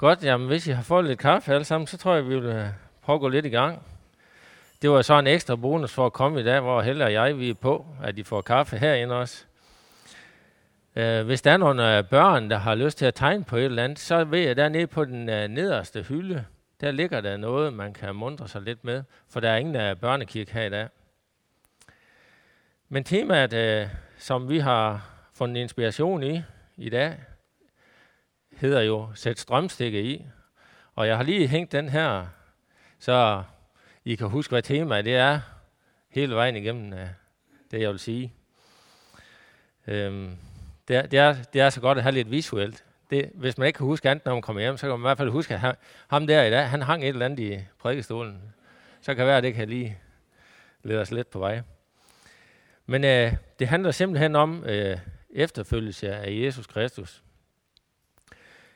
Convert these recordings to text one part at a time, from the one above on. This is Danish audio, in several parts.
Godt, jamen hvis I har fået lidt kaffe alle sammen, så tror jeg, vi vil øh, prøve at gå lidt i gang. Det var så en ekstra bonus for at komme i dag, hvor Helle og jeg vi er på, at I får kaffe herinde også. Uh, hvis der er nogle øh, børn, der har lyst til at tegne på et eller andet, så ved jeg, dernede på den uh, nederste hylde, der ligger der noget, man kan mundre sig lidt med, for der er ingen uh, børnekirke her i dag. Men temaet, som vi har fundet inspiration i i dag, hedder jo Sæt strømstikke i. Og jeg har lige hængt den her, så I kan huske, hvad temaet det er hele vejen igennem øh, det, jeg vil sige. Øhm, det, er, det, er, det er så godt at have lidt visuelt. Det, hvis man ikke kan huske andet, når man kommer hjem, så kan man i hvert fald huske, at ham der i dag, han hang et eller andet i prædikestolen. Så kan det være, at det kan lige lede os lidt på vej. Men øh, det handler simpelthen om øh, efterfølgelse af Jesus Kristus.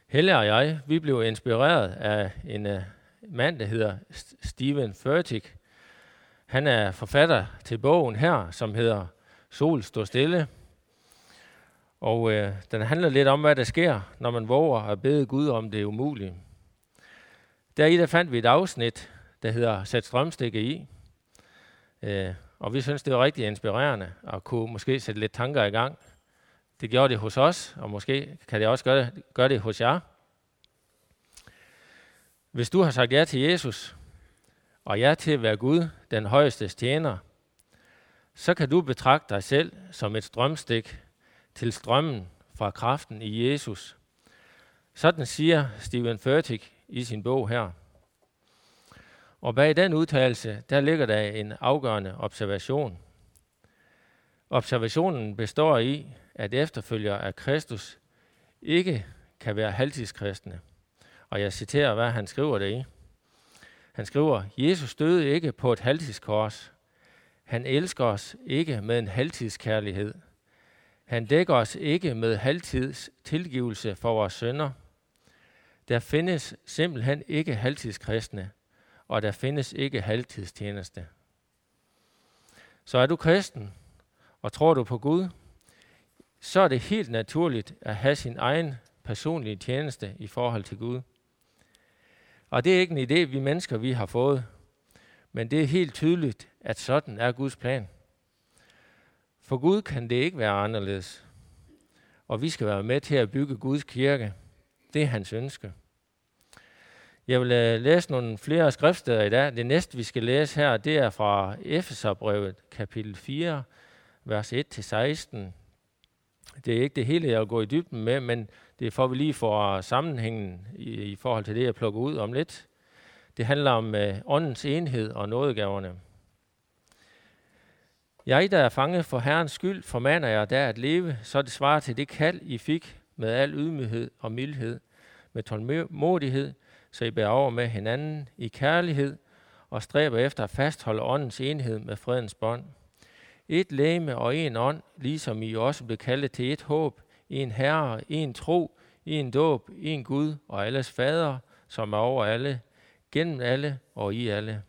Helle og jeg, vi blev inspireret af en uh, mand, der hedder Steven Furtick. Han er forfatter til bogen her, som hedder Sol står stille. Og øh, den handler lidt om, hvad der sker, når man våger at bede Gud om det umulige. Der i der fandt vi et afsnit, der hedder Sæt strømstikke i. Øh, og vi synes, det var rigtig inspirerende at kunne måske sætte lidt tanker i gang. Det gjorde det hos os, og måske kan det også gøre, gøre det hos jer. Hvis du har sagt ja til Jesus, og ja til at være Gud, den højeste tjener, så kan du betragte dig selv som et strømstik til strømmen fra kraften i Jesus. Sådan siger Steven Furtick i sin bog her. Og bag den udtalelse, der ligger der en afgørende observation. Observationen består i, at efterfølgere af Kristus ikke kan være halvtidskristne. Og jeg citerer, hvad han skriver det i. Han skriver, Jesus døde ikke på et halvtidskors. Han elsker os ikke med en halvtidskærlighed. Han dækker os ikke med halvtids tilgivelse for vores sønder. Der findes simpelthen ikke halvtidskristne, og der findes ikke halvtidstjeneste. Så er du kristen, og tror du på Gud, så er det helt naturligt at have sin egen personlige tjeneste i forhold til Gud. Og det er ikke en idé, vi mennesker vi har fået, men det er helt tydeligt, at sådan er Guds plan. For Gud kan det ikke være anderledes. Og vi skal være med til at bygge Guds kirke. Det er hans ønske. Jeg vil øh, læse nogle flere skriftsteder i dag. Det næste, vi skal læse her, det er fra Efeserbrevet, kapitel 4, vers 1-16. Det er ikke det hele, jeg vil gå i dybden med, men det får vi lige for sammenhængen i, i forhold til det, jeg plukker ud om lidt. Det handler om øh, åndens enhed og nådegaverne. Jeg, der er fanget for Herrens skyld, formaner jeg der at leve, så det svarer til det kald, I fik med al ydmyghed og mildhed, med tålmodighed, så I bærer over med hinanden i kærlighed og stræber efter at fastholde åndens enhed med fredens bånd. Et læme og en ånd, ligesom I også blev kaldet til et håb, en herre, en tro, en dåb, en Gud og alles fader, som er over alle, gennem alle og i alle.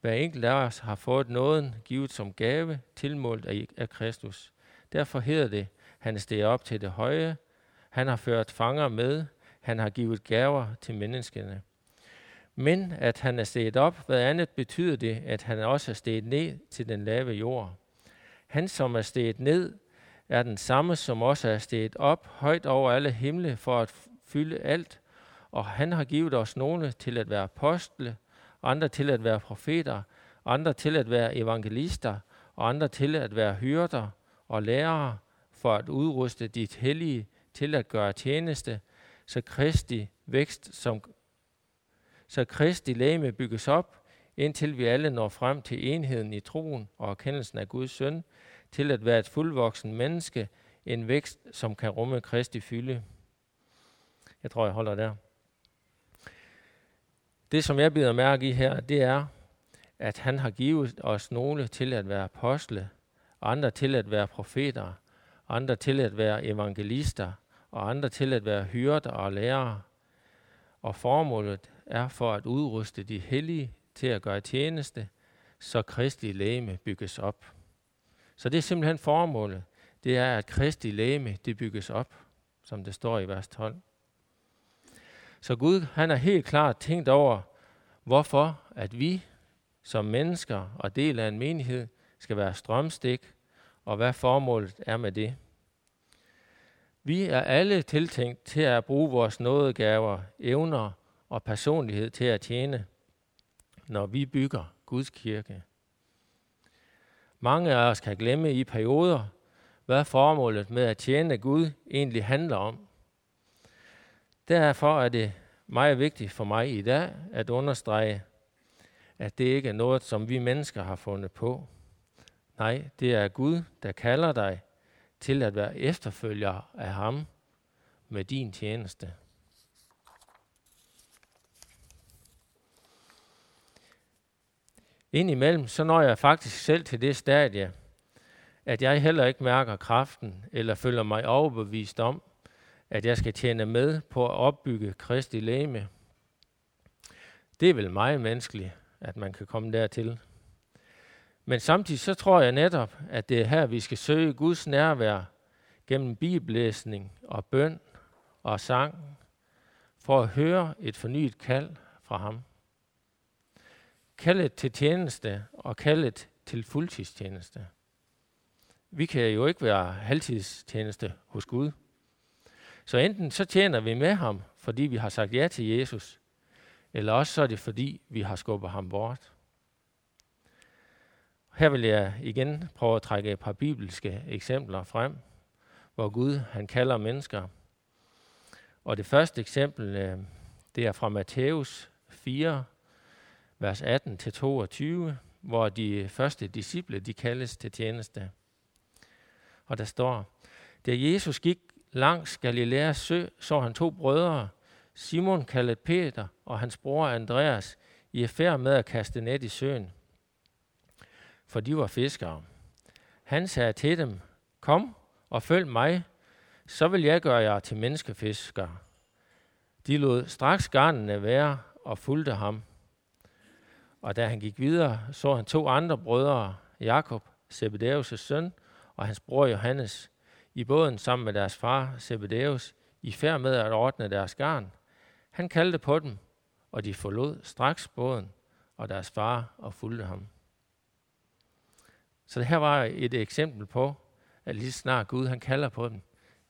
Hver enkelt af os har fået nåden givet som gave, tilmålt af, af Kristus. Derfor hedder det, han steg op til det høje, han har ført fanger med, han har givet gaver til menneskene. Men at han er steget op, hvad andet betyder det, at han også er steget ned til den lave jord. Han, som er steget ned, er den samme, som også er steget op højt over alle himle for at fylde alt, og han har givet os nogle til at være apostle, andre til at være profeter, andre til at være evangelister, og andre til at være hyrder og lærere, for at udruste dit hellige til at gøre tjeneste, så Kristi vækst som så Kristi læme bygges op, indtil vi alle når frem til enheden i troen og erkendelsen af Guds søn, til at være et fuldvoksen menneske, en vækst, som kan rumme Kristi fylde. Jeg tror, jeg holder der. Det, som jeg bider mærke i her, det er, at han har givet os nogle til at være apostle, andre til at være profeter, andre til at være evangelister, og andre til at være hyrder og lærere. Og formålet er for at udruste de hellige til at gøre tjeneste, så Kristi læme bygges op. Så det er simpelthen formålet. Det er, at Kristi læme det bygges op, som det står i vers 12. Så Gud, han har helt klart tænkt over, hvorfor at vi som mennesker og del af en menighed skal være strømstik, og hvad formålet er med det. Vi er alle tiltænkt til at bruge vores nådegaver, evner og personlighed til at tjene, når vi bygger Guds kirke. Mange af os kan glemme i perioder, hvad formålet med at tjene Gud egentlig handler om. Derfor er det meget vigtigt for mig i dag at understrege, at det ikke er noget, som vi mennesker har fundet på. Nej, det er Gud, der kalder dig til at være efterfølger af ham med din tjeneste. Indimellem så når jeg faktisk selv til det stadie, at jeg heller ikke mærker kraften eller føler mig overbevist om, at jeg skal tjene med på at opbygge Kristi læme. Det er vel meget menneskeligt, at man kan komme dertil. Men samtidig så tror jeg netop, at det er her, vi skal søge Guds nærvær gennem bibellæsning og bøn og sang, for at høre et fornyet kald fra ham. Kaldet til tjeneste og kaldet til fuldtidstjeneste. Vi kan jo ikke være halvtidstjeneste hos Gud. Så enten så tjener vi med ham, fordi vi har sagt ja til Jesus, eller også så er det fordi, vi har skubbet ham bort. Her vil jeg igen prøve at trække et par bibelske eksempler frem, hvor Gud han kalder mennesker. Og det første eksempel, øh, det er fra Matthæus 4, vers 18-22, hvor de første disciple, de kaldes til tjeneste. Og der står, da Jesus gik langs Galileas sø, så han to brødre, Simon kaldet Peter og hans bror Andreas, i færd med at kaste net i søen. For de var fiskere. Han sagde til dem, kom og følg mig, så vil jeg gøre jer til menneskefiskere. De lod straks garnene være og fulgte ham. Og da han gik videre, så han to andre brødre, Jakob, Zebedeus' søn, og hans bror Johannes, i båden sammen med deres far, Zebedeus, i færd med at ordne deres garn. Han kaldte på dem, og de forlod straks båden og deres far og fulgte ham. Så det her var et eksempel på, at lige snart Gud han kalder på dem,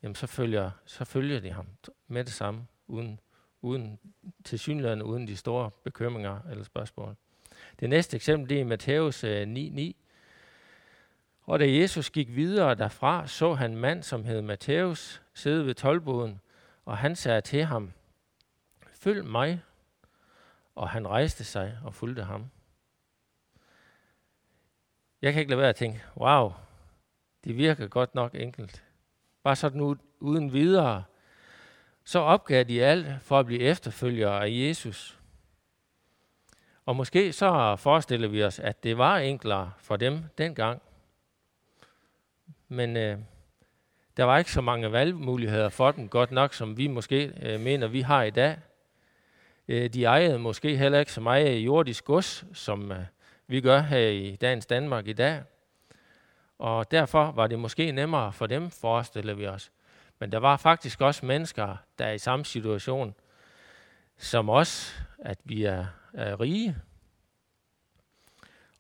jamen så følger, så følger de ham med det samme, uden, uden til synligheden, uden de store bekymringer eller spørgsmål. Det næste eksempel det er i Matthæus 9.9. Øh, og da Jesus gik videre derfra, så han en mand, som hed Matthæus, sidde ved tolvboden, og han sagde til ham, følg mig. Og han rejste sig og fulgte ham. Jeg kan ikke lade være at tænke, wow, det virker godt nok enkelt. Bare sådan uden videre. Så opgav de alt for at blive efterfølgere af Jesus. Og måske så forestiller vi os, at det var enklere for dem dengang. Men øh, der var ikke så mange valgmuligheder for dem, godt nok som vi måske øh, mener, vi har i dag. Øh, de ejede måske heller ikke så meget jordisk gods, som øh, vi gør her i dagens Danmark i dag. Og derfor var det måske nemmere for dem, forestiller vi os. Men der var faktisk også mennesker, der i samme situation som os, at vi er, er rige.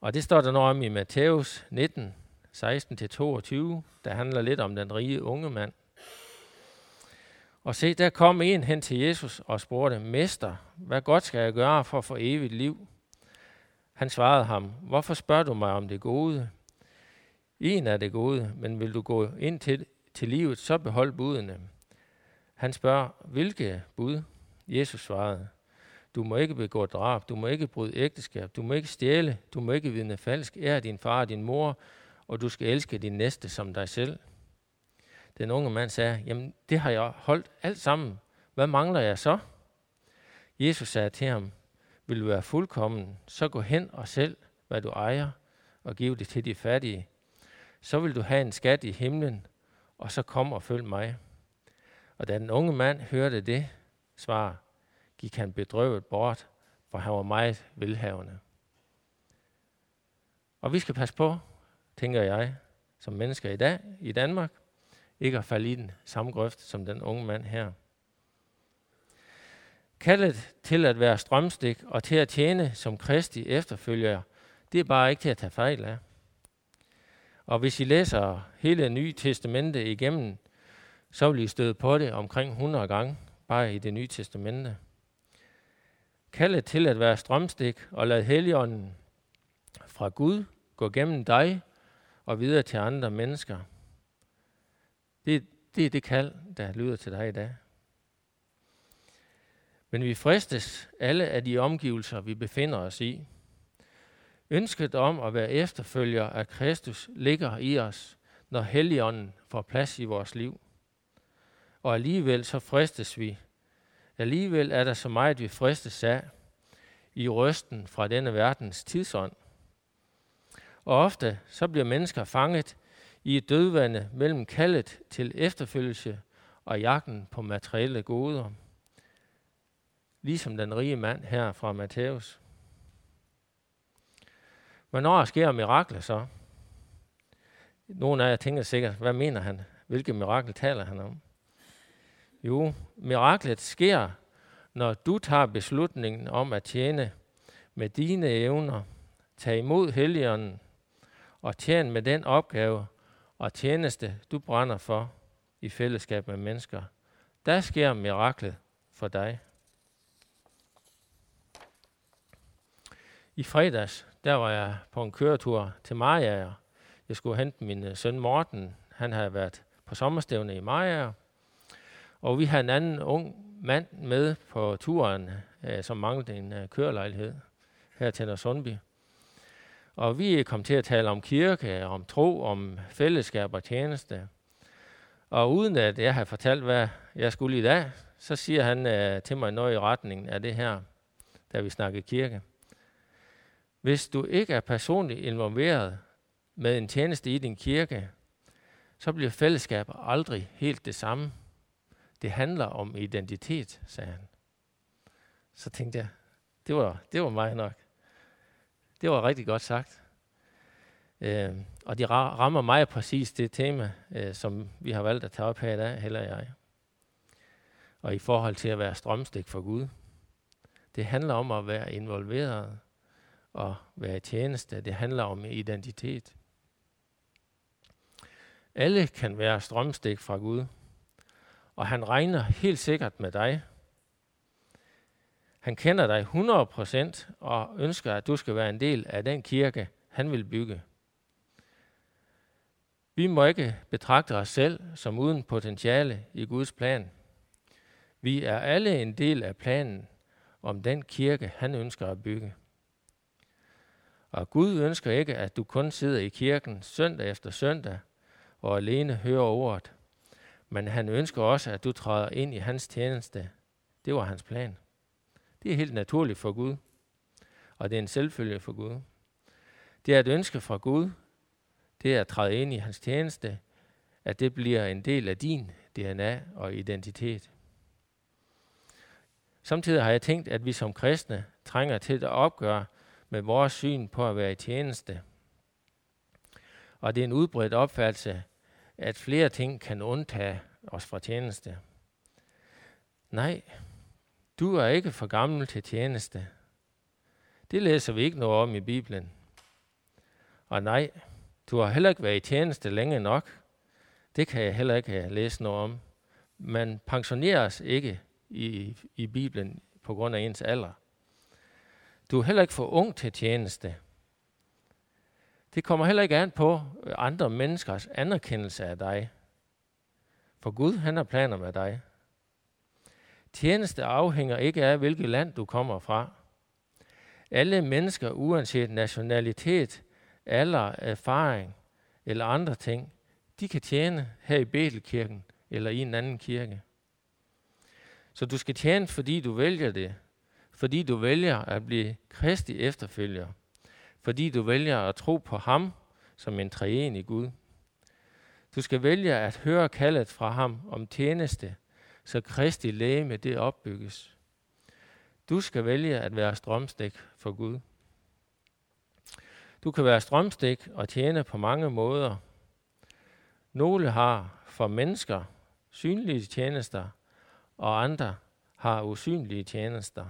Og det står der noget om i Matthæus 19, 16-22, der handler lidt om den rige unge mand. Og se, der kom en hen til Jesus og spurgte, Mester, hvad godt skal jeg gøre for at få evigt liv? Han svarede ham, hvorfor spørger du mig om det gode? En er det gode, men vil du gå ind til, til livet, så behold budene. Han spørger, hvilke bud? Jesus svarede, du må ikke begå drab, du må ikke bryde ægteskab, du må ikke stjæle, du må ikke vidne falsk, ære din far og din mor, og du skal elske din næste som dig selv. Den unge mand sagde, jamen det har jeg holdt alt sammen. Hvad mangler jeg så? Jesus sagde til ham, vil du være fuldkommen, så gå hen og selv, hvad du ejer, og giv det til de fattige. Så vil du have en skat i himlen, og så kom og følg mig. Og da den unge mand hørte det svar, gik han bedrøvet bort, for han var meget velhavende. Og vi skal passe på, tænker jeg, som mennesker i dag i Danmark, ikke at falde i den samme grøft som den unge mand her. Kaldet til at være strømstik og til at tjene som Kristi efterfølger, det er bare ikke til at tage fejl af. Og hvis I læser hele Nye Testamente igennem, så vil I støde på det omkring 100 gange, bare i det Nye Testamente. Kaldet til at være strømstik og lad heligånden fra Gud gå gennem dig og videre til andre mennesker. Det, det er det kald, der lyder til dig i dag. Men vi fristes alle af de omgivelser, vi befinder os i. Ønsket om at være efterfølger af Kristus ligger i os, når Helligånden får plads i vores liv. Og alligevel så fristes vi. Alligevel er der så meget, vi fristes af i røsten fra denne verdens tidsånd. Og ofte så bliver mennesker fanget i et dødvande mellem kaldet til efterfølgelse og jagten på materielle goder. Ligesom den rige mand her fra Matthæus. Hvornår sker mirakler så? Nogle af jer tænker sikkert, hvad mener han? Hvilket mirakel taler han om? Jo, miraklet sker, når du tager beslutningen om at tjene med dine evner, tage imod Helligånden og tjene med den opgave og tjeneste, du brænder for i fællesskab med mennesker. Der sker miraklet for dig. I fredags, der var jeg på en køretur til Mariager. Jeg skulle hente min søn Morten. Han havde været på sommerstævne i Mariager. Og vi havde en anden ung mand med på turen, øh, som manglede en øh, kørelejlighed her til Sundby. Og vi kom til at tale om kirke, om tro, om fællesskab og tjeneste. Og uden at jeg har fortalt, hvad jeg skulle i dag, så siger han øh, til mig noget i retningen af det her, da vi snakkede kirke. Hvis du ikke er personligt involveret med en tjeneste i din kirke, så bliver fællesskab aldrig helt det samme. Det handler om identitet, sagde han. Så tænkte jeg, det var, det var mig nok. Det var rigtig godt sagt. Øh, og det rammer mig præcis det tema, øh, som vi har valgt at tage op her i dag, heller jeg. Og i forhold til at være strømstik for Gud. Det handler om at være involveret og være i tjeneste. Det handler om identitet. Alle kan være strømstik fra Gud, og han regner helt sikkert med dig. Han kender dig 100% og ønsker, at du skal være en del af den kirke, han vil bygge. Vi må ikke betragte os selv som uden potentiale i Guds plan. Vi er alle en del af planen om den kirke, han ønsker at bygge. Og Gud ønsker ikke, at du kun sidder i kirken søndag efter søndag og alene hører ordet. Men han ønsker også, at du træder ind i hans tjeneste. Det var hans plan. Det er helt naturligt for Gud. Og det er en selvfølge for Gud. Det er et ønske fra Gud. Det er at træde ind i hans tjeneste. At det bliver en del af din DNA og identitet. Samtidig har jeg tænkt, at vi som kristne trænger til at opgøre med vores syn på at være i tjeneste. Og det er en udbredt opfattelse, at flere ting kan undtage os fra tjeneste. Nej, du er ikke for gammel til tjeneste. Det læser vi ikke noget om i Bibelen. Og nej, du har heller ikke været i tjeneste længe nok. Det kan jeg heller ikke læse noget om. Man pensioneres ikke i, i Bibelen på grund af ens alder. Du er heller ikke for ung til tjeneste. Det kommer heller ikke an på øh, andre menneskers anerkendelse af dig. For Gud, han har planer med dig. Tjeneste afhænger ikke af, hvilket land du kommer fra. Alle mennesker, uanset nationalitet, alder, erfaring eller andre ting, de kan tjene her i Betelkirken eller i en anden kirke. Så du skal tjene, fordi du vælger det. Fordi du vælger at blive kristig efterfølger. Fordi du vælger at tro på ham som en i Gud. Du skal vælge at høre kaldet fra ham om tjeneste, så Kristi læge det opbygges. Du skal vælge at være strømstik for Gud. Du kan være strømstik og tjene på mange måder. Nogle har for mennesker synlige tjenester, og andre har usynlige tjenester.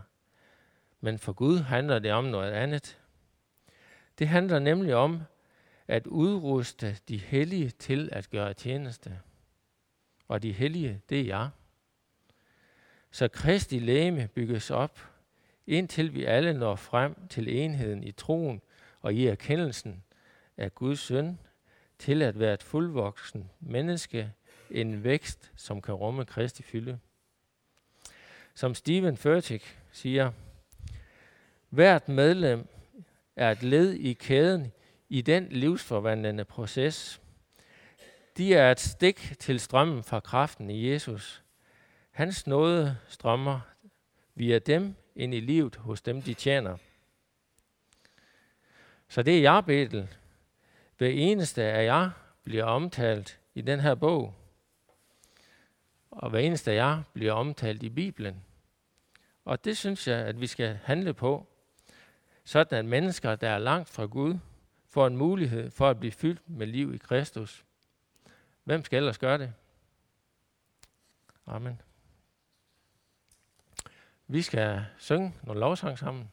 Men for Gud handler det om noget andet. Det handler nemlig om at udruste de hellige til at gøre tjeneste. Og de hellige, det er jeg. Så Kristi læme bygges op, indtil vi alle når frem til enheden i troen og i erkendelsen af Guds søn, til at være et fuldvoksen menneske, en vækst, som kan rumme Kristi fylde. Som Stephen Furtick siger, hvert medlem er et led i kæden i den livsforvandlende proces. De er et stik til strømmen fra kraften i Jesus. Hans nåde strømmer via dem ind i livet hos dem, de tjener. Så det er jeg, Betel. Hver eneste af jer bliver omtalt i den her bog. Og hver eneste af jer bliver omtalt i Bibelen. Og det synes jeg, at vi skal handle på, sådan at mennesker, der er langt fra Gud, får en mulighed for at blive fyldt med liv i Kristus. Hvem skal ellers gøre det? Amen. Vi skal synge nogle lovsang sammen.